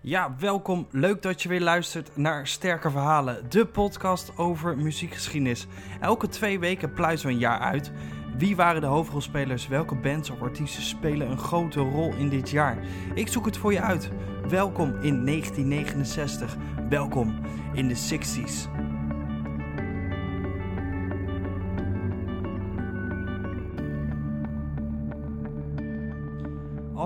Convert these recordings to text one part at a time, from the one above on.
Ja, welkom. Leuk dat je weer luistert naar Sterke Verhalen, de podcast over muziekgeschiedenis. Elke twee weken pluizen we een jaar uit. Wie waren de hoofdrolspelers? Welke bands of artiesten spelen een grote rol in dit jaar? Ik zoek het voor je uit. Welkom in 1969. Welkom in de 60s.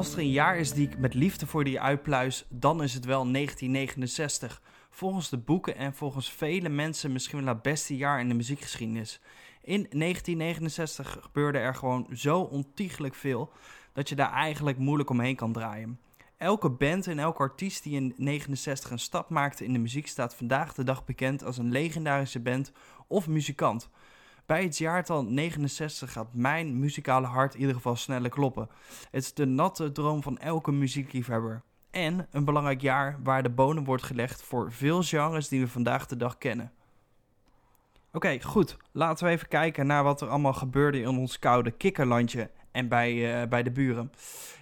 Als er een jaar is die ik met liefde voor die uitpluis, dan is het wel 1969. Volgens de boeken en volgens vele mensen misschien wel het beste jaar in de muziekgeschiedenis. In 1969 gebeurde er gewoon zo ontiegelijk veel dat je daar eigenlijk moeilijk omheen kan draaien. Elke band en elke artiest die in 69 een stap maakte in de muziek staat vandaag de dag bekend als een legendarische band of muzikant. Bij het jaartal 69 gaat mijn muzikale hart in ieder geval sneller kloppen. Het is de natte droom van elke muziekliefhebber. En een belangrijk jaar waar de bodem wordt gelegd voor veel genres die we vandaag de dag kennen. Oké, goed. Laten we even kijken naar wat er allemaal gebeurde in ons koude kikkerlandje en bij, uh, bij de buren.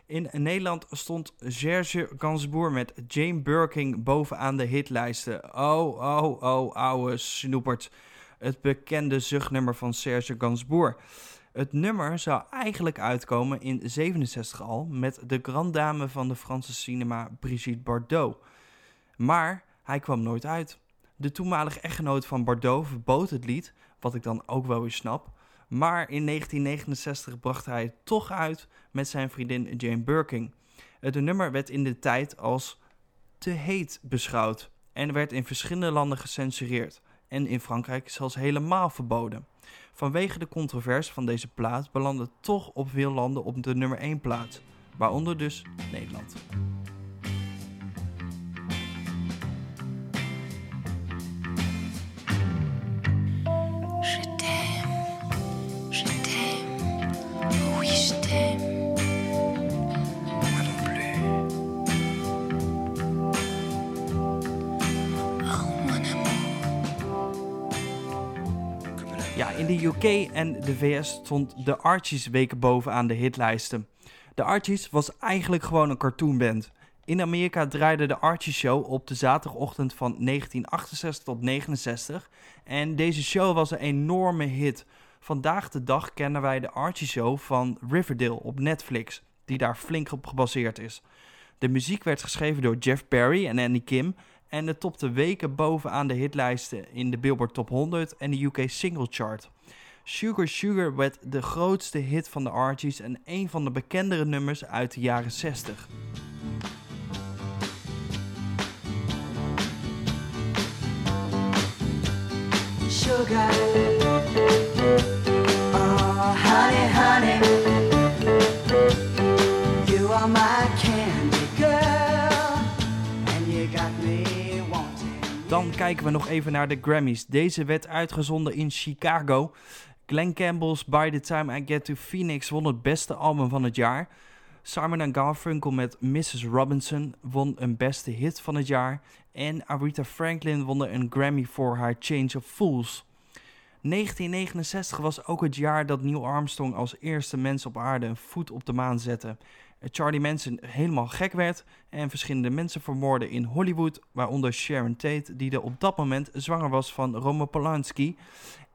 In Nederland stond Serge Gainsbourg met Jane Birkin bovenaan de hitlijsten. Oh, oh, oh, ouwe snoepert het bekende zuchtnummer van Serge Gainsbourg. Het nummer zou eigenlijk uitkomen in 67 al met de granddame van de Franse cinema Brigitte Bardot. Maar hij kwam nooit uit. De toenmalige echtgenoot van Bardot verbood het lied, wat ik dan ook wel weer snap. Maar in 1969 bracht hij het toch uit met zijn vriendin Jane Birkin. Het nummer werd in de tijd als te heet beschouwd en werd in verschillende landen gecensureerd en in Frankrijk zelfs helemaal verboden. Vanwege de controverse van deze plaat belandde toch op veel landen op de nummer 1 plaats, waaronder dus Nederland. Ja, in de UK en de VS stond de Archies weken bovenaan de hitlijsten. De Archies was eigenlijk gewoon een cartoonband. In Amerika draaide de Archie Show op de zaterdagochtend van 1968 tot 69 en deze show was een enorme hit. Vandaag de dag kennen wij de Archie Show van Riverdale op Netflix, die daar flink op gebaseerd is. De muziek werd geschreven door Jeff Perry en Andy Kim en het topte weken bovenaan de hitlijsten in de Billboard Top 100 en de UK Single Chart. Sugar Sugar werd de grootste hit van de Archies en een van de bekendere nummers uit de jaren 60. Sugar, kijken we nog even naar de Grammys. Deze werd uitgezonden in Chicago. Glenn Campbell's By the Time I Get to Phoenix won het beste album van het jaar. Simon Garfunkel met Mrs. Robinson won een beste hit van het jaar. En Aretha Franklin won een Grammy voor haar Change of Fools. 1969 was ook het jaar dat Neil Armstrong als eerste mens op aarde een voet op de maan zette. Charlie Manson helemaal gek werd en verschillende mensen vermoordde in Hollywood, waaronder Sharon Tate, die er op dat moment zwanger was van Roman Polanski.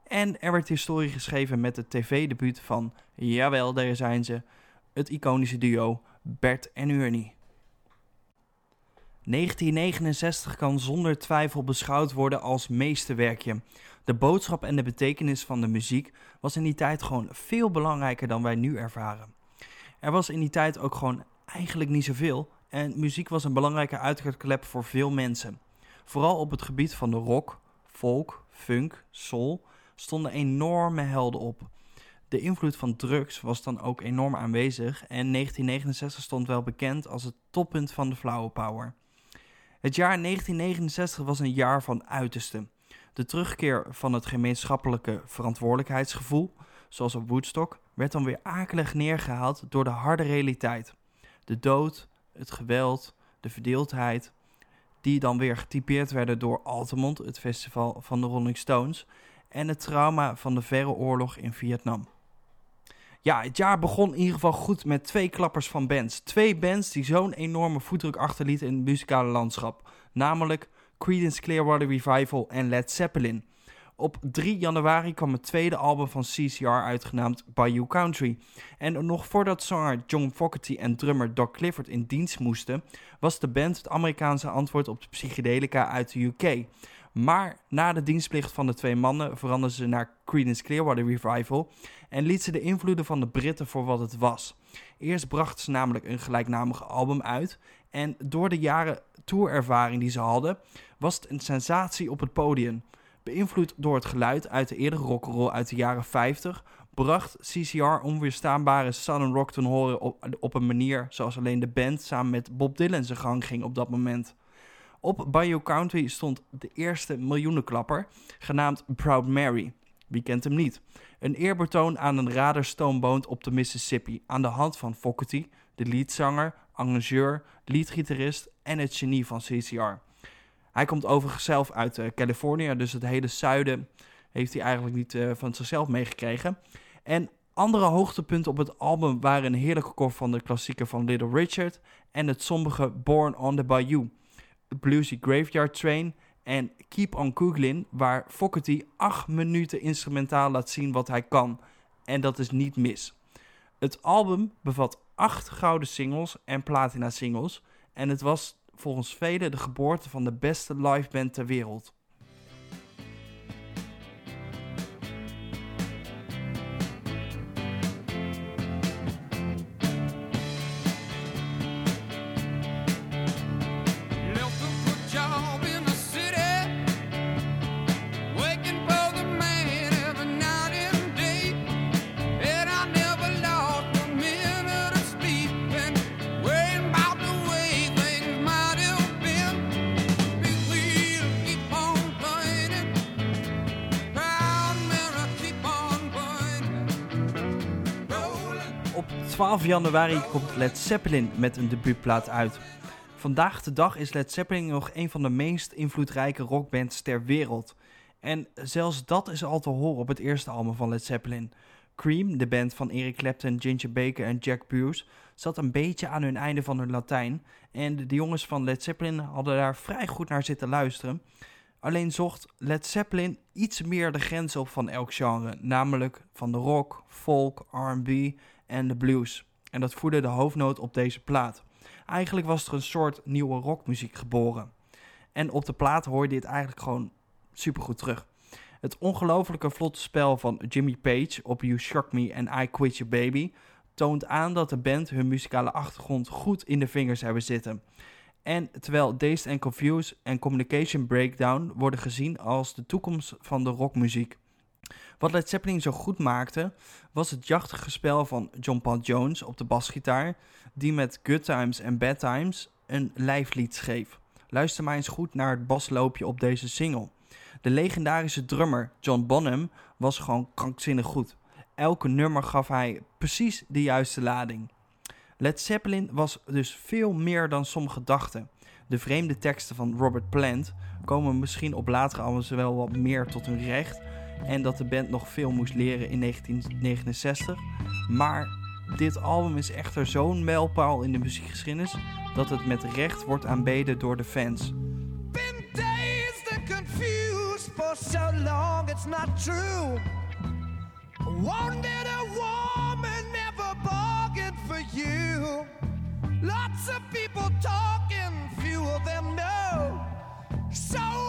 En er werd historie geschreven met het tv-debuut van, jawel, daar zijn ze, het iconische duo Bert en Ernie. 1969 kan zonder twijfel beschouwd worden als meesterwerkje. De boodschap en de betekenis van de muziek was in die tijd gewoon veel belangrijker dan wij nu ervaren. Er was in die tijd ook gewoon eigenlijk niet zoveel en muziek was een belangrijke uitgangsklep voor veel mensen. Vooral op het gebied van de rock, folk, funk, soul stonden enorme helden op. De invloed van drugs was dan ook enorm aanwezig en 1969 stond wel bekend als het toppunt van de flower power. Het jaar 1969 was een jaar van uiterste. De terugkeer van het gemeenschappelijke verantwoordelijkheidsgevoel, zoals op Woodstock, werd dan weer akelig neergehaald door de harde realiteit. De dood, het geweld, de verdeeldheid, die dan weer getypeerd werden door Altamont, het festival van de Rolling Stones, en het trauma van de verre oorlog in Vietnam. Ja, het jaar begon in ieder geval goed met twee klappers van bands. Twee bands die zo'n enorme voetdruk achterlieten in het muzikale landschap. Namelijk Creedence Clearwater Revival en Led Zeppelin. Op 3 januari kwam het tweede album van CCR uitgenaamd Bayou Country. En nog voordat zanger John Fogerty en drummer Doc Clifford in dienst moesten, was de band het Amerikaanse antwoord op de psychedelica uit de UK. Maar na de dienstplicht van de twee mannen veranderden ze naar Creedence Clearwater Revival en liet ze de invloeden van de Britten voor wat het was. Eerst brachten ze namelijk een gelijknamig album uit en door de jaren tourervaring die ze hadden, was het een sensatie op het podium. Beïnvloed door het geluid uit de eerdere rock'n'roll uit de jaren 50, bracht CCR onweerstaanbare Southern rock ten horen op, op een manier zoals alleen de band samen met Bob Dylan zijn gang ging op dat moment. Op Bayou Country stond de eerste miljoenenklapper, genaamd Proud Mary. Wie kent hem niet? Een eerbetoon aan een raderstoomboot op de Mississippi aan de hand van Fogerty, de leadzanger, arrangeur, leadgitarist en het genie van CCR. Hij komt overigens zelf uit uh, Californië, dus het hele zuiden heeft hij eigenlijk niet uh, van zichzelf meegekregen. En andere hoogtepunten op het album waren een heerlijke cover van de klassieker van Little Richard en het sombige Born on the Bayou, Bluesy Graveyard Train en Keep on Googling, waar Fogerty acht minuten instrumentaal laat zien wat hij kan. En dat is niet mis. Het album bevat acht gouden singles en platina singles en het was volgens velen de geboorte van de beste liveband ter wereld. 12 januari komt Led Zeppelin met een debuutplaat uit. Vandaag de dag is Led Zeppelin nog een van de meest invloedrijke rockbands ter wereld. En zelfs dat is al te horen op het eerste album van Led Zeppelin. Cream, de band van Eric Clapton, Ginger Baker en Jack Bruce, zat een beetje aan hun einde van hun Latijn. En de jongens van Led Zeppelin hadden daar vrij goed naar zitten luisteren. Alleen zocht Led Zeppelin iets meer de grens op van elk genre, namelijk van de rock, folk, RB en de blues. En dat voerde de hoofdnoot op deze plaat. Eigenlijk was er een soort nieuwe rockmuziek geboren. En op de plaat hoor je dit eigenlijk gewoon supergoed terug. Het ongelofelijke vlotte spel van Jimmy Page op You Shock Me en I Quit Your Baby toont aan dat de band hun muzikale achtergrond goed in de vingers hebben zitten. En terwijl Dazed and Confused en Communication Breakdown worden gezien als de toekomst van de rockmuziek. Wat Led Zeppelin zo goed maakte, was het jachtige spel van John Paul Jones op de basgitaar, die met Good Times en Bad Times een lijflied schreef. Luister maar eens goed naar het basloopje op deze single. De legendarische drummer John Bonham was gewoon krankzinnig goed. Elke nummer gaf hij precies de juiste lading. Led Zeppelin was dus veel meer dan sommigen dachten. De vreemde teksten van Robert Plant komen misschien op latere albums wel wat meer tot hun recht, en dat de band nog veel moest leren in 1969. Maar dit album is echter zo'n mijlpaal in de muziekgeschiedenis dat het met recht wordt aanbeden door de fans. Been dazed confused for so long it's not true. Wanted a woman never bargained for you. Lots of people talking, few of them know. Soul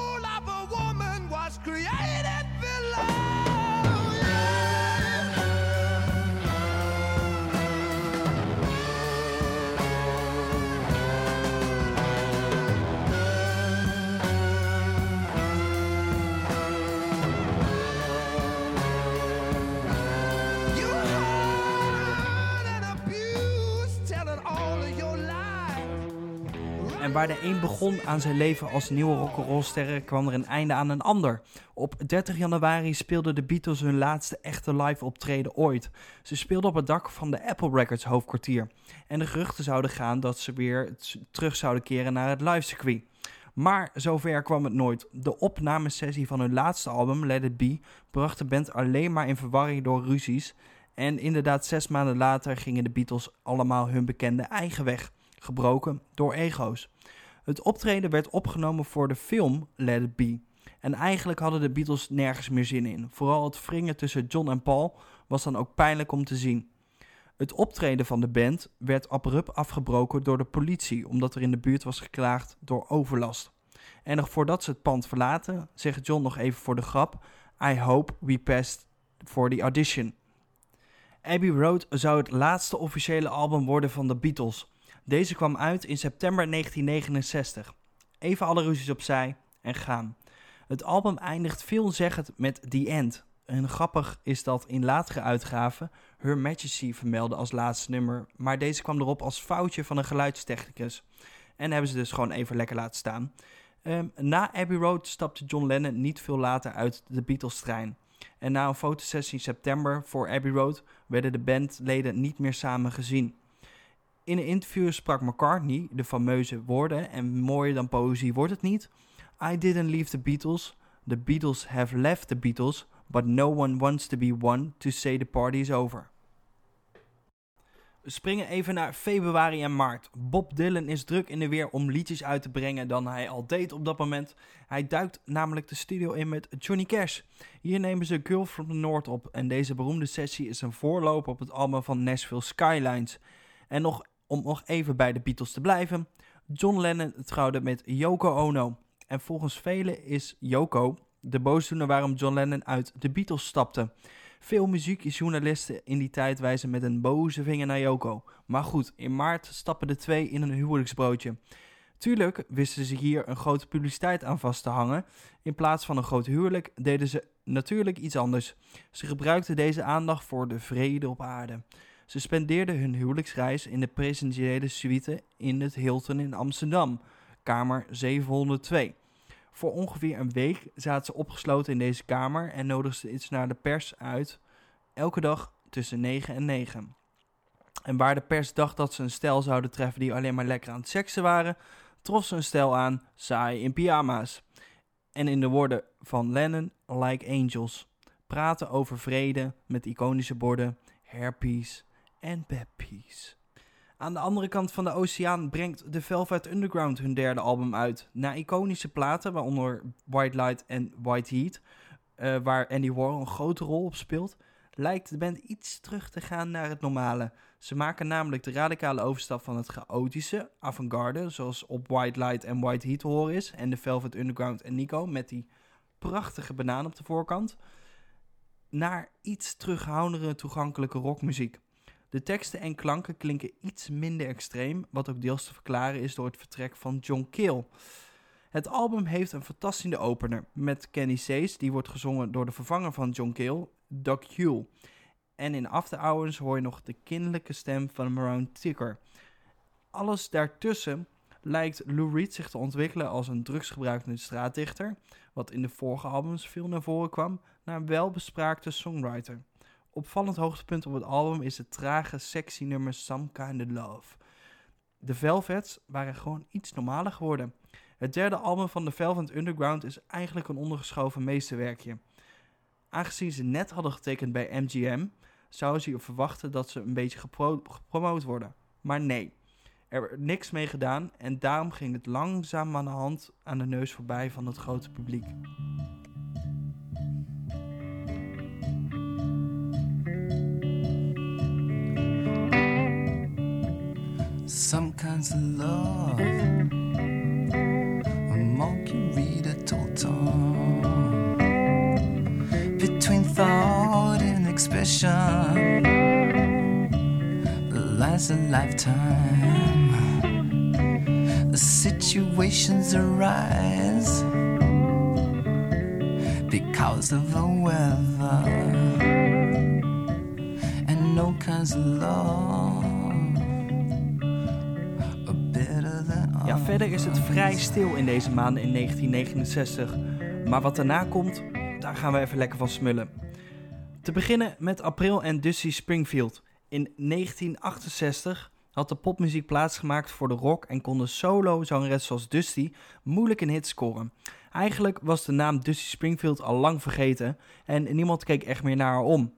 Bye. Waar de een begon aan zijn leven als nieuwe rock'n'rollster, kwam er een einde aan een ander. Op 30 januari speelden de Beatles hun laatste echte live optreden ooit. Ze speelden op het dak van de Apple Records hoofdkwartier. En de geruchten zouden gaan dat ze weer terug zouden keren naar het livecircuit. Maar zover kwam het nooit. De opnamesessie van hun laatste album, Let It Be, bracht de band alleen maar in verwarring door ruzies En inderdaad, zes maanden later gingen de Beatles allemaal hun bekende eigen weg, gebroken door ego's. Het optreden werd opgenomen voor de film Let It Be. En eigenlijk hadden de Beatles nergens meer zin in. Vooral het wringen tussen John en Paul was dan ook pijnlijk om te zien. Het optreden van de band werd abrupt afgebroken door de politie, omdat er in de buurt was geklaagd door overlast. En nog voordat ze het pand verlaten, zegt John nog even voor de grap: I hope we passed for the audition. Abbey Road zou het laatste officiële album worden van de Beatles. Deze kwam uit in september 1969. Even alle ruzies opzij en gaan. Het album eindigt veelzeggend met The End. En grappig is dat in latere uitgaven Her Majesty vermeldde als laatste nummer, maar deze kwam erop als foutje van een geluidstechnicus. En hebben ze dus gewoon even lekker laten staan. Um, na Abbey Road stapte John Lennon niet veel later uit de Beatles-trein. En na een fotosessie in september voor Abbey Road werden de bandleden niet meer samen gezien. In een interview sprak McCartney de fameuze woorden, en mooier dan poëzie wordt het niet. I didn't leave the Beatles, the Beatles have left the Beatles, but no one wants to be one to say the party is over. We springen even naar februari en maart. Bob Dylan is druk in de weer om liedjes uit te brengen dan hij al deed op dat moment. Hij duikt namelijk de studio in met Johnny Cash. Hier nemen ze Girl from the North op en deze beroemde sessie is een voorloper op het album van Nashville Skylines. En nog, om nog even bij de Beatles te blijven, John Lennon trouwde met Yoko Ono. En volgens velen is Yoko de boosdoener waarom John Lennon uit de Beatles stapte. Veel muziekjournalisten in die tijd wijzen met een boze vinger naar Yoko. Maar goed, in maart stappen de twee in een huwelijksbroodje. Tuurlijk wisten ze hier een grote publiciteit aan vast te hangen. In plaats van een groot huwelijk deden ze natuurlijk iets anders. Ze gebruikten deze aandacht voor de vrede op aarde. Ze spendeerden hun huwelijksreis in de presidentiële suite in het Hilton in Amsterdam, kamer 702. Voor ongeveer een week zaten ze opgesloten in deze kamer en nodigden ze iets naar de pers uit. Elke dag tussen 9 en 9. En waar de pers dacht dat ze een stel zouden treffen die alleen maar lekker aan het seksen waren, trof ze een stel aan saai in pyjama's. En in de woorden van Lennon, like angels. Praten over vrede met iconische borden, herpes bad peace. Aan de andere kant van de oceaan brengt The Velvet Underground hun derde album uit. Na iconische platen, waaronder White Light en White Heat, uh, waar Andy Warhol een grote rol op speelt, lijkt de band iets terug te gaan naar het normale. Ze maken namelijk de radicale overstap van het chaotische, avant-garde, zoals op White Light en White Heat te horen is, en The Velvet Underground en Nico met die prachtige banaan op de voorkant, naar iets terughoudendere toegankelijke rockmuziek. De teksten en klanken klinken iets minder extreem, wat ook deels te verklaren is door het vertrek van John Cale. Het album heeft een fantastische opener met Kenny Says, die wordt gezongen door de vervanger van John Cale, Doc Huell. En in After Hours hoor je nog de kinderlijke stem van Maroon Ticker. Alles daartussen lijkt Lou Reed zich te ontwikkelen als een drugsgebruikende straatdichter, wat in de vorige albums veel naar voren kwam, naar een welbespraakte songwriter. Opvallend hoogtepunt op het album is het trage, sexy nummer Some Kind of Love. De Velvets waren gewoon iets normaler geworden. Het derde album van de Velvet Underground is eigenlijk een ondergeschoven meesterwerkje. Aangezien ze net hadden getekend bij MGM, zouden ze verwachten dat ze een beetje gepro gepromoot worden. Maar nee, er werd niks mee gedaan en daarom ging het langzaam aan de hand aan de neus voorbij van het grote publiek. Some kinds of love. A monkey read a total between thought and expression. Lies a lifetime. The situations arise because of the weather and no kinds of love. Ja, verder is het vrij stil in deze maanden in 1969. Maar wat daarna komt, daar gaan we even lekker van smullen. Te beginnen met April en Dusty Springfield. In 1968 had de popmuziek plaatsgemaakt voor de rock en konden solo-zangeres zoals Dusty moeilijk een hit scoren. Eigenlijk was de naam Dusty Springfield al lang vergeten en niemand keek echt meer naar haar om.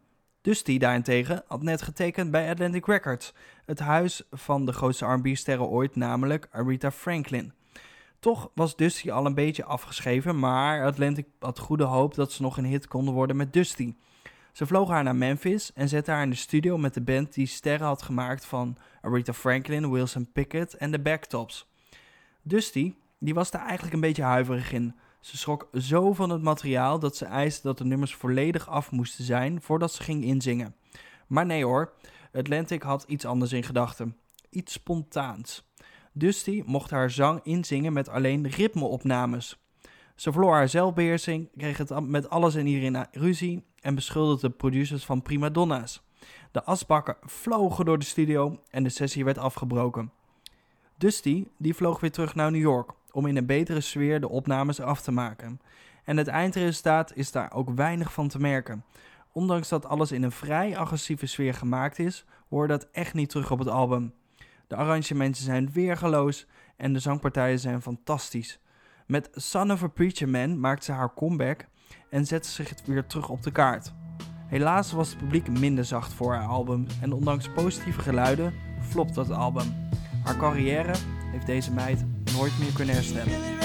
Dusty daarentegen had net getekend bij Atlantic Records, het huis van de grootste R&B-sterren ooit, namelijk Aretha Franklin. Toch was Dusty al een beetje afgeschreven, maar Atlantic had goede hoop dat ze nog een hit konden worden met Dusty. Ze vlogen haar naar Memphis en zetten haar in de studio met de band die sterren had gemaakt van Aretha Franklin, Wilson Pickett en de Backtops. Dusty, die was daar eigenlijk een beetje huiverig in. Ze schrok zo van het materiaal dat ze eiste dat de nummers volledig af moesten zijn voordat ze ging inzingen. Maar nee hoor, Atlantic had iets anders in gedachten. Iets spontaans. Dusty mocht haar zang inzingen met alleen ritmeopnames. Ze verloor haar zelfbeheersing, kreeg het met alles en iedereen ruzie en beschuldigde de producers van prima donna's. De asbakken vlogen door de studio en de sessie werd afgebroken. Dusty die vloog weer terug naar New York om in een betere sfeer de opnames af te maken. En het eindresultaat is daar ook weinig van te merken. Ondanks dat alles in een vrij agressieve sfeer gemaakt is, hoor dat echt niet terug op het album. De arrangementen zijn weergeloos en de zangpartijen zijn fantastisch. Met Son of a Preacher Man maakt ze haar comeback en zet ze zich weer terug op de kaart. Helaas was het publiek minder zacht voor haar album en ondanks positieve geluiden flopt het album. Haar carrière heeft deze meid nooit meer kunnen herstellen.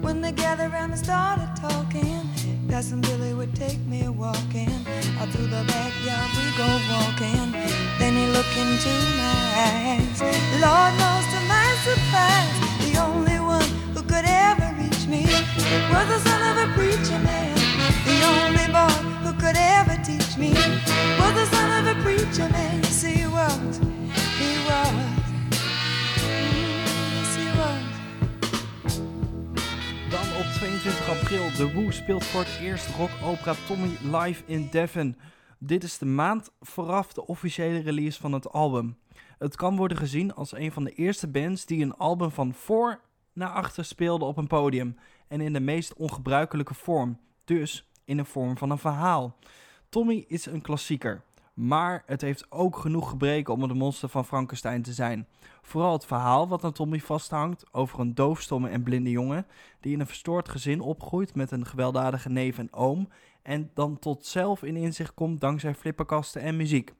When they gathered around and started talking, Cousin Billy would take me walking. Out through the backyard we go walking. Then he into my eyes. Lord knows to my surprise, the only one who could ever reach me was the son of a preacher man. The only boy who could ever teach me was the son of a preacher man. 22 april, The Who speelt voor het eerst rock-opera Tommy live in Devon. Dit is de maand vooraf de officiële release van het album. Het kan worden gezien als een van de eerste bands die een album van voor naar achter speelde op een podium. En in de meest ongebruikelijke vorm, dus in de vorm van een verhaal. Tommy is een klassieker, maar het heeft ook genoeg gebreken om het monster van Frankenstein te zijn. Vooral het verhaal wat aan Tommy vasthangt over een doofstomme en blinde jongen die in een verstoord gezin opgroeit met een gewelddadige neef en oom en dan tot zelf in inzicht komt dankzij flipperkasten en muziek.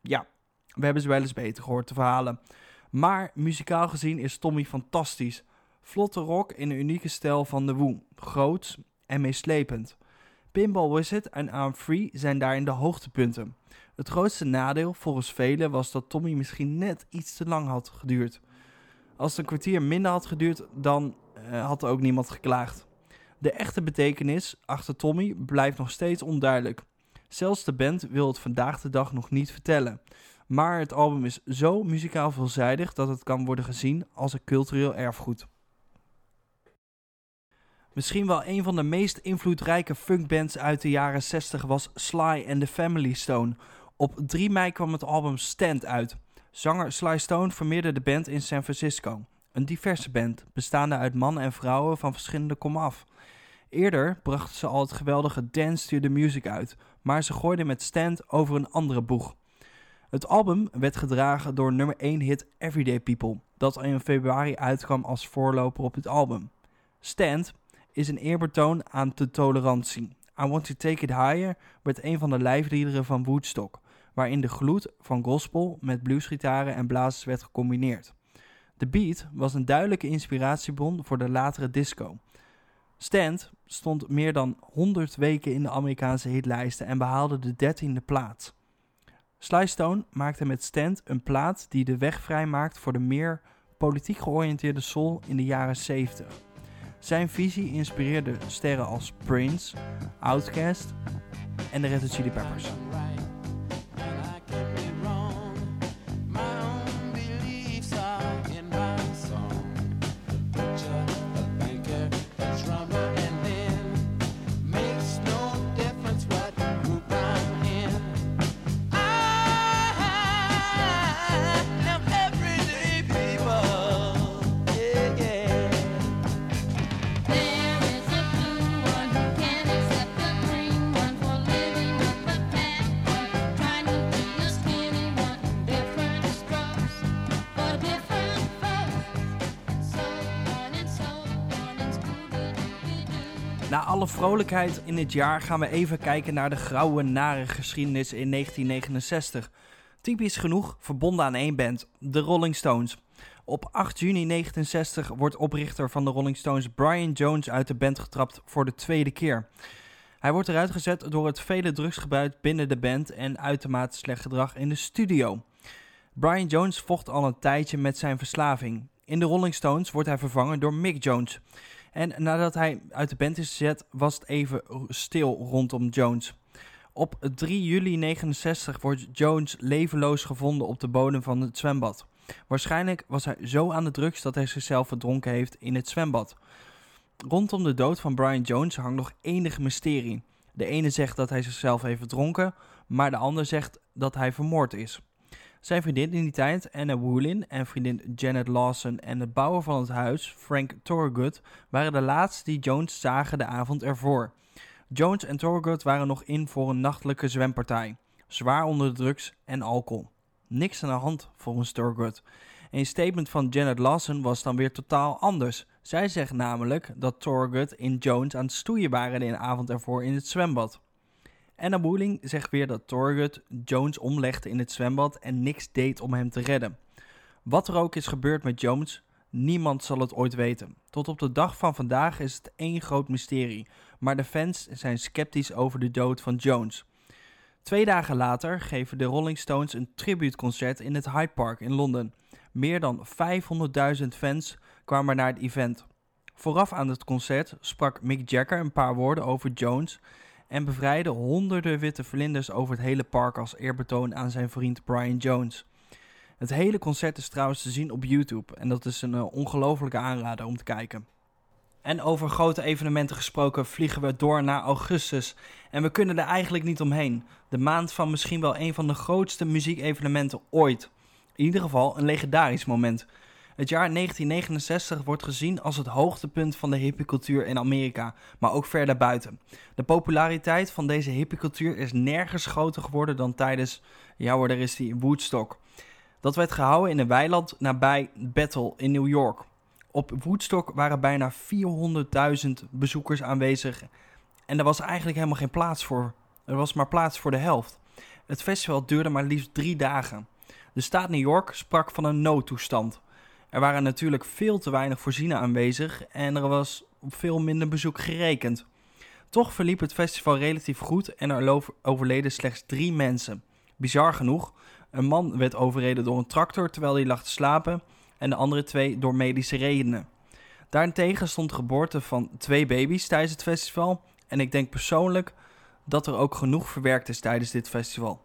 Ja, we hebben ze wel eens beter gehoord, te verhalen. Maar muzikaal gezien is Tommy fantastisch. Vlotte rock in een unieke stijl van de Woo, groots en meeslepend. Pinball Wizard en I'm Free zijn daarin de hoogtepunten. Het grootste nadeel volgens velen was dat Tommy misschien net iets te lang had geduurd. Als het een kwartier minder had geduurd, dan uh, had er ook niemand geklaagd. De echte betekenis achter Tommy blijft nog steeds onduidelijk. Zelfs de band wil het vandaag de dag nog niet vertellen. Maar het album is zo muzikaal veelzijdig dat het kan worden gezien als een cultureel erfgoed. Misschien wel een van de meest invloedrijke funkbands uit de jaren 60 was Sly and the Family Stone. Op 3 mei kwam het album Stand uit. Zanger Sly Stone formeerde de band in San Francisco. Een diverse band, bestaande uit mannen en vrouwen van verschillende komaf. Eerder brachten ze al het geweldige Dance to the Music uit, maar ze gooiden met Stand over een andere boeg. Het album werd gedragen door nummer 1 hit Everyday People, dat in februari uitkwam als voorloper op het album. Stand is een eerbetoon aan de tolerantie. I Want to Take It Higher werd een van de lijfliederen van Woodstock, waarin de gloed van gospel met bluesgitaren en blazers werd gecombineerd. De beat was een duidelijke inspiratiebron voor de latere disco. Stand stond meer dan 100 weken in de Amerikaanse hitlijsten en behaalde de 13e plaats. Sly Stone maakte met Stand een plaat die de weg vrijmaakt voor de meer politiek georiënteerde soul in de jaren 70. Zijn visie inspireerde sterren als Prince, Outkast en de Red Hot Chili Peppers. Alle vrolijkheid in het jaar gaan we even kijken naar de grauwe, nare geschiedenis in 1969. Typisch genoeg verbonden aan één band, de Rolling Stones. Op 8 juni 1969 wordt oprichter van de Rolling Stones Brian Jones uit de band getrapt voor de tweede keer. Hij wordt eruit gezet door het vele drugsgebruik binnen de band en uitermate slecht gedrag in de studio. Brian Jones vocht al een tijdje met zijn verslaving. In de Rolling Stones wordt hij vervangen door Mick Jones. En nadat hij uit de band is gezet, was het even stil rondom Jones. Op 3 juli 69 wordt Jones levenloos gevonden op de bodem van het zwembad. Waarschijnlijk was hij zo aan de drugs dat hij zichzelf verdronken heeft in het zwembad. Rondom de dood van Brian Jones hangt nog enige mysterie. De ene zegt dat hij zichzelf heeft verdronken, maar de ander zegt dat hij vermoord is. Zijn vriendin in die tijd, Anna Woolin, en vriendin Janet Lawson en de bouwer van het huis, Frank Thorogood, waren de laatste die Jones zagen de avond ervoor. Jones en Thorogood waren nog in voor een nachtelijke zwempartij, zwaar onder de drugs en alcohol. Niks aan de hand volgens Thorogood. Een statement van Janet Lawson was dan weer totaal anders. Zij zegt namelijk dat Thorogood en Jones aan het stoeien waren de avond ervoor in het zwembad. Anna Woeling zegt weer dat Thorogood Jones omlegde in het zwembad en niks deed om hem te redden. Wat er ook is gebeurd met Jones, niemand zal het ooit weten. Tot op de dag van vandaag is het één groot mysterie, maar de fans zijn sceptisch over de dood van Jones. Twee dagen later geven de Rolling Stones een tributeconcert in het Hyde Park in Londen. Meer dan 500.000 fans kwamen naar het event. Vooraf aan het concert sprak Mick Jagger een paar woorden over Jones en bevrijdde honderden witte vlinders over het hele park als eerbetoon aan zijn vriend Brian Jones. Het hele concert is trouwens te zien op YouTube en dat is een uh, ongelofelijke aanrader om te kijken. En over grote evenementen gesproken vliegen we door naar augustus. En we kunnen er eigenlijk niet omheen. De maand van misschien wel een van de grootste muziekevenementen ooit. In ieder geval een legendarisch moment. Het jaar 1969 wordt gezien als het hoogtepunt van de hippiecultuur in Amerika, maar ook verder buiten. De populariteit van deze hippiecultuur is nergens groter geworden dan tijdens, ja hoor, daar is die Woodstock. Dat werd gehouden in een weiland nabij Bethel in New York. Op Woodstock waren bijna 400.000 bezoekers aanwezig en er was eigenlijk helemaal geen plaats voor. Er was maar plaats voor de helft. Het festival duurde maar liefst drie dagen. De staat New York sprak van een noodtoestand. Er waren natuurlijk veel te weinig voorzieningen aanwezig en er was op veel minder bezoek gerekend. Toch verliep het festival relatief goed en er overleden slechts drie mensen. Bizar genoeg, een man werd overreden door een tractor terwijl hij lag te slapen en de andere twee door medische redenen. Daarentegen stond de geboorte van twee baby's tijdens het festival en ik denk persoonlijk dat er ook genoeg verwerkt is tijdens dit festival.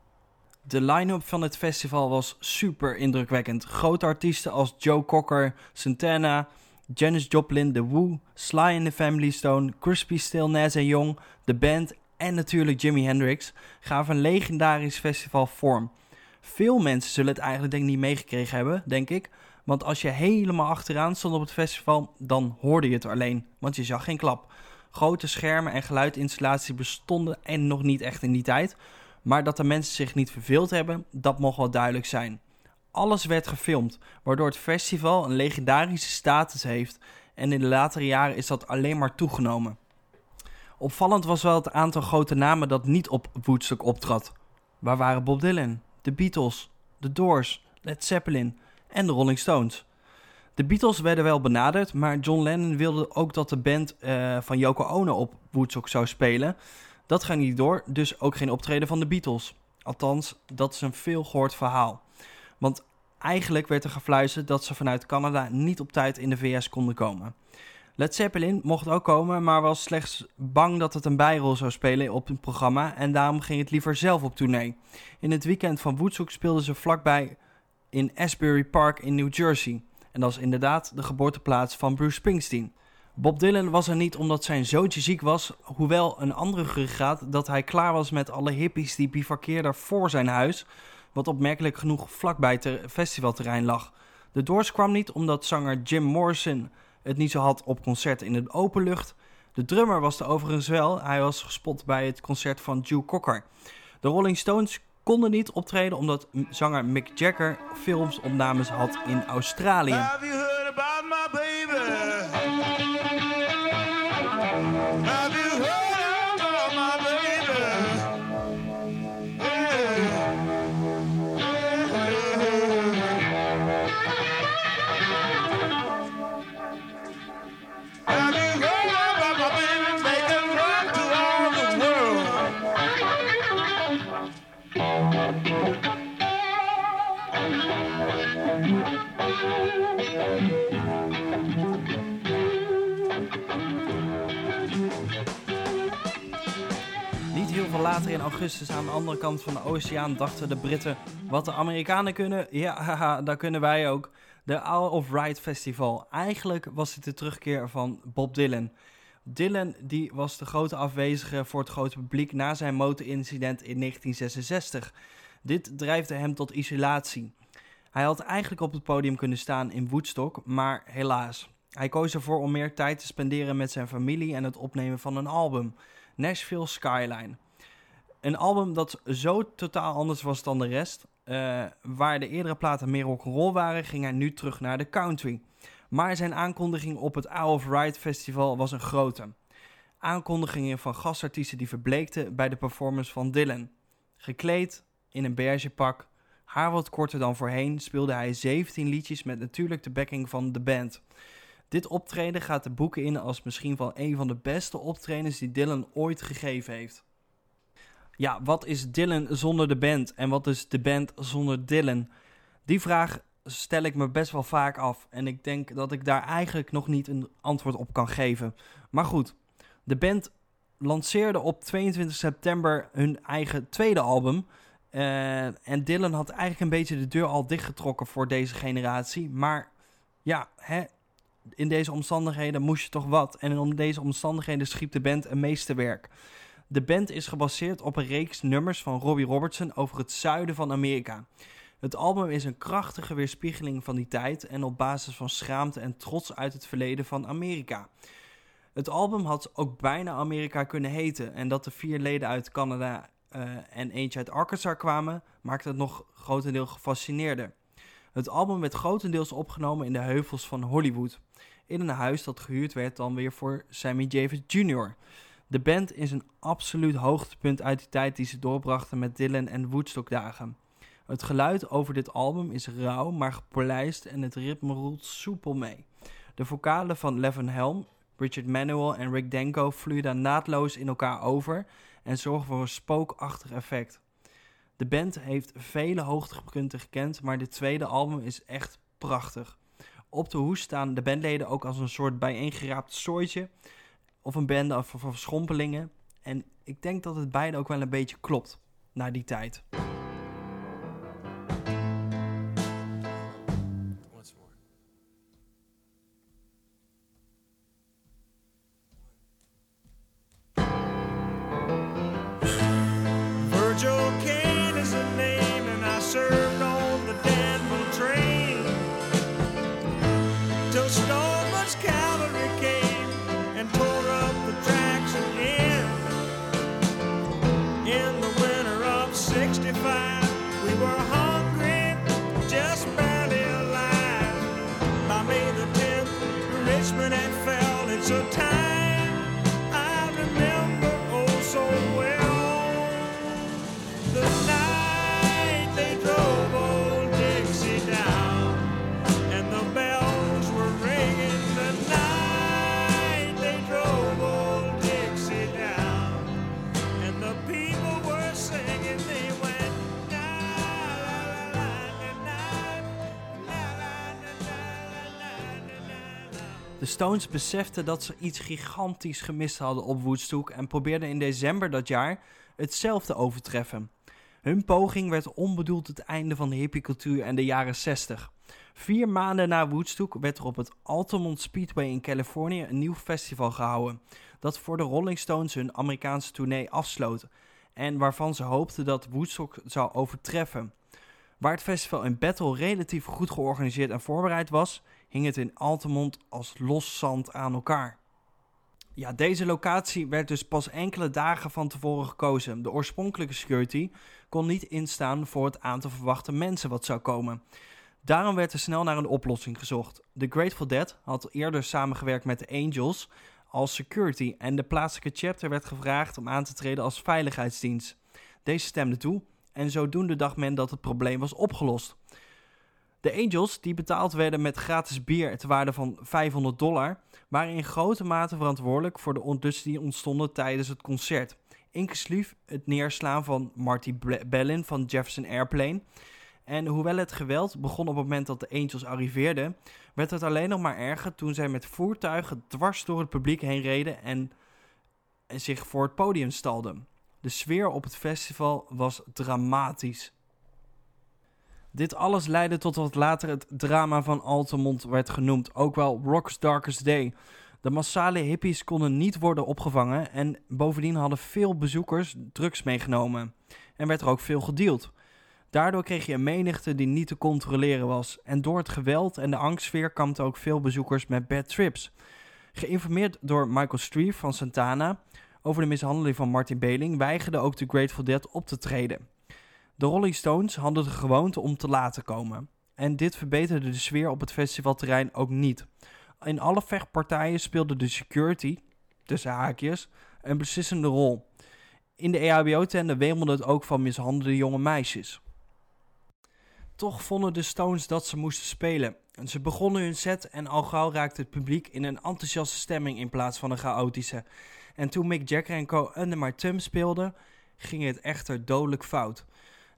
De line-up van het festival was super indrukwekkend. Grote artiesten als Joe Cocker, Santana, Janis Joplin, The Who, Sly and the Family Stone, Crispy Still, Nas Young, de band en natuurlijk Jimi Hendrix gaven een legendarisch festival vorm. Veel mensen zullen het eigenlijk denk ik niet meegekregen hebben, denk ik. Want als je helemaal achteraan stond op het festival, dan hoorde je het alleen, want je zag geen klap. Grote schermen en geluidinstallaties bestonden en nog niet echt in die tijd. Maar dat de mensen zich niet verveeld hebben, dat mocht wel duidelijk zijn. Alles werd gefilmd, waardoor het festival een legendarische status heeft en in de latere jaren is dat alleen maar toegenomen. Opvallend was wel het aantal grote namen dat niet op Woodstock optrad. Waar waren Bob Dylan, de Beatles, The Doors, Led Zeppelin en de Rolling Stones? De Beatles werden wel benaderd, maar John Lennon wilde ook dat de band uh, van Yoko Ono op Woodstock zou spelen. Dat ging niet door, dus ook geen optreden van de Beatles. Althans, dat is een veel gehoord verhaal. Want eigenlijk werd er gefluisterd dat ze vanuit Canada niet op tijd in de VS konden komen. Led Zeppelin mocht ook komen, maar was slechts bang dat het een bijrol zou spelen op het programma en daarom ging het liever zelf op tournee. In het weekend van Woodstock speelden ze vlakbij in Asbury Park in New Jersey. En dat is inderdaad de geboorteplaats van Bruce Springsteen. Bob Dylan was er niet omdat zijn zoontje ziek was, hoewel een andere gerucht dat hij klaar was met alle hippies die bivakkeerden voor zijn huis, wat opmerkelijk genoeg vlakbij het festivalterrein lag. De Doors kwam niet omdat zanger Jim Morrison het niet zo had op concerten in de openlucht. De drummer was er overigens wel, hij was gespot bij het concert van Joe Cocker. De Rolling Stones konden niet optreden omdat zanger Mick Jagger filmsopnames had in Australië. Augustus aan de andere kant van de oceaan dachten de Britten... wat de Amerikanen kunnen, ja, haha, dat kunnen wij ook. De Hour of Ride Festival. Eigenlijk was dit de terugkeer van Bob Dylan. Dylan die was de grote afwezige voor het grote publiek na zijn motorincident in 1966. Dit drijfde hem tot isolatie. Hij had eigenlijk op het podium kunnen staan in Woodstock, maar helaas. Hij koos ervoor om meer tijd te spenderen met zijn familie en het opnemen van een album, Nashville Skyline. Een album dat zo totaal anders was dan de rest. Uh, waar de eerdere platen meer rock'n'roll waren, ging hij nu terug naar de country. Maar zijn aankondiging op het Isle of Ride Festival was een grote. Aankondigingen van gastartiesten die verbleekten bij de performance van Dylan. Gekleed in een beige pak, haar wat korter dan voorheen, speelde hij 17 liedjes met natuurlijk de backing van de band. Dit optreden gaat de boeken in als misschien wel een van de beste optredens die Dylan ooit gegeven heeft. Ja, wat is Dylan zonder de band en wat is de band zonder Dylan? Die vraag stel ik me best wel vaak af en ik denk dat ik daar eigenlijk nog niet een antwoord op kan geven. Maar goed, de band lanceerde op 22 september hun eigen tweede album. Uh, en Dylan had eigenlijk een beetje de deur al dichtgetrokken voor deze generatie. Maar ja, hè, in deze omstandigheden moest je toch wat. En om deze omstandigheden schiep de band een meesterwerk. De band is gebaseerd op een reeks nummers van Robbie Robertson over het zuiden van Amerika. Het album is een krachtige weerspiegeling van die tijd en op basis van schaamte en trots uit het verleden van Amerika. Het album had ook bijna Amerika kunnen heten en dat de vier leden uit Canada uh, en eentje uit Arkansas kwamen, maakte het nog grotendeels gefascineerder. Het album werd grotendeels opgenomen in de heuvels van Hollywood, in een huis dat gehuurd werd dan weer voor Sammy Davis Jr. De band is een absoluut hoogtepunt uit die tijd die ze doorbrachten met Dylan en Woodstock dagen. Het geluid over dit album is rauw, maar gepolijst en het ritme roelt soepel mee. De vocalen van Levin Helm, Richard Manuel en Rick Denko vloeien naadloos in elkaar over en zorgen voor een spookachtig effect. De band heeft vele hoogtepunten gekend, maar dit tweede album is echt prachtig. Op de hoes staan de bandleden ook als een soort bijeengeraapt soortje of een bende van verschrompelingen. En ik denk dat het beide ook wel een beetje klopt naar die tijd. Stones beseften dat ze iets gigantisch gemist hadden op Woodstock en probeerden in december dat jaar hetzelfde overtreffen. Hun poging werd onbedoeld het einde van de hippiecultuur en de jaren 60. Vier maanden na Woodstock werd er op het Altamont Speedway in Californië een nieuw festival gehouden, dat voor de Rolling Stones hun Amerikaanse tournee afsloot en waarvan ze hoopten dat Woodstock zou overtreffen. Waar het festival in Battle relatief goed georganiseerd en voorbereid was, hing het in Altamont als los zand aan elkaar. Ja, deze locatie werd dus pas enkele dagen van tevoren gekozen. De oorspronkelijke security kon niet instaan voor het aantal verwachte mensen wat zou komen. Daarom werd er snel naar een oplossing gezocht. The Grateful Dead had eerder samengewerkt met de Angels als security en de plaatselijke chapter werd gevraagd om aan te treden als veiligheidsdienst. Deze stemde toe en zodoende dacht men dat het probleem was opgelost. De Angels, die betaald werden met gratis bier ter waarde van 500 dollar, waren in grote mate verantwoordelijk voor de onlusten die ontstonden tijdens het concert. Inclusief het neerslaan van Marty Bellin van Jefferson Airplane En hoewel het geweld begon op het moment dat de Angels arriveerden, werd het alleen nog maar erger toen zij met voertuigen dwars door het publiek heen reden en, en zich voor het podium stalden. De sfeer op het festival was dramatisch. Dit alles leidde tot wat later het drama van Altamont werd genoemd, ook wel Rock's Darkest Day. De massale hippies konden niet worden opgevangen en bovendien hadden veel bezoekers drugs meegenomen. En werd er ook veel gedeeld. Daardoor kreeg je een menigte die niet te controleren was. En door het geweld en de angstsfeer kampten ook veel bezoekers met bad trips. Geïnformeerd door Michael Streef van Santana over de mishandeling van Martin Beling, weigerde ook de Grateful Dead op te treden. De Rolling Stones hadden de gewoonte om te laten komen. En dit verbeterde de sfeer op het festivalterrein ook niet. In alle vechtpartijen speelde de security, tussen haakjes, een beslissende rol. In de EHBO-tenden wemelde het ook van mishandelde jonge meisjes. Toch vonden de Stones dat ze moesten spelen. Ze begonnen hun set en al gauw raakte het publiek in een enthousiaste stemming in plaats van een chaotische. En toen Mick Jagger en co Under My Thumb speelden, ging het echter dodelijk fout.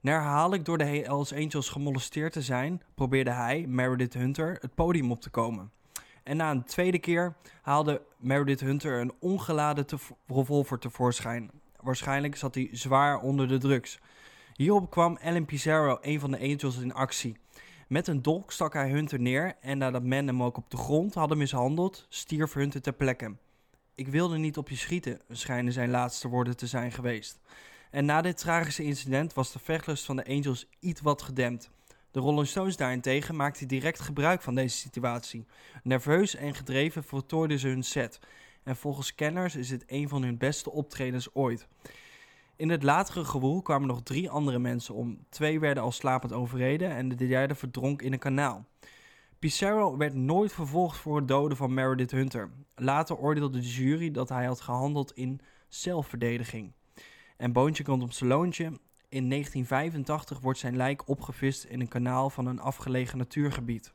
Na herhaaldelijk door de Hells Angels gemolesteerd te zijn, probeerde hij, Meredith Hunter, het podium op te komen. En na een tweede keer haalde Meredith Hunter een ongeladen revolver tevoorschijn. Waarschijnlijk zat hij zwaar onder de drugs. Hierop kwam Alan Pizarro, een van de Angels, in actie. Met een dolk stak hij Hunter neer en nadat men hem ook op de grond hadden mishandeld, stierf Hunter ter plekke. Ik wilde niet op je schieten, schijnen zijn laatste woorden te zijn geweest. En na dit tragische incident was de vechtlust van de Angels iets wat gedempt. De Rolling Stones daarentegen maakten direct gebruik van deze situatie. Nerveus en gedreven voltooiden ze hun set. En volgens kenners is het een van hun beste optredens ooit. In het latere gewoel kwamen nog drie andere mensen om. Twee werden al slapend overreden en de derde verdronk in een kanaal. Pissarro werd nooit vervolgd voor het doden van Meredith Hunter. Later oordeelde de jury dat hij had gehandeld in zelfverdediging. En Boontje komt op zijn loontje. In 1985 wordt zijn lijk opgevist in een kanaal van een afgelegen natuurgebied.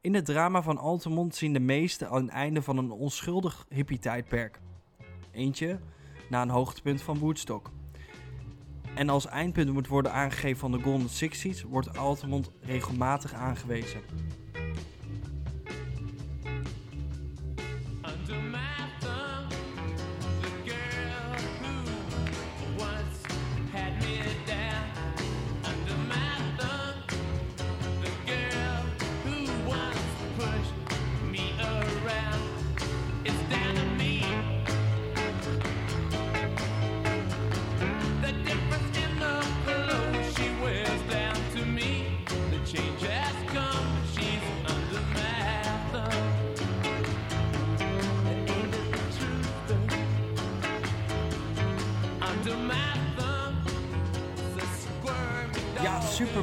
In het drama van Altamont zien de meesten aan het einde van een onschuldig hippie-tijdperk. Eentje na een hoogtepunt van Woodstock. En als eindpunt moet worden aangegeven van de Golden Sixties, wordt Altamont regelmatig aangewezen.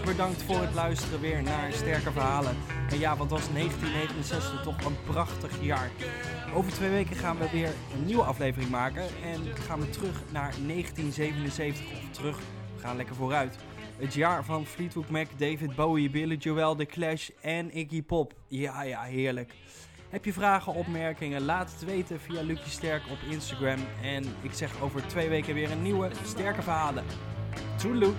Bedankt voor het luisteren weer naar Sterke Verhalen. En ja, wat was 1969 toch een prachtig jaar. Over twee weken gaan we weer een nieuwe aflevering maken. En gaan we terug naar 1977. Of terug, we gaan lekker vooruit. Het jaar van Fleetwood Mac, David Bowie, Billy Joel, The Clash en Iggy Pop. Ja, ja, heerlijk. Heb je vragen, opmerkingen? Laat het weten via Lucie Sterk op Instagram. En ik zeg over twee weken weer een nieuwe Sterke Verhalen. Toedeloe!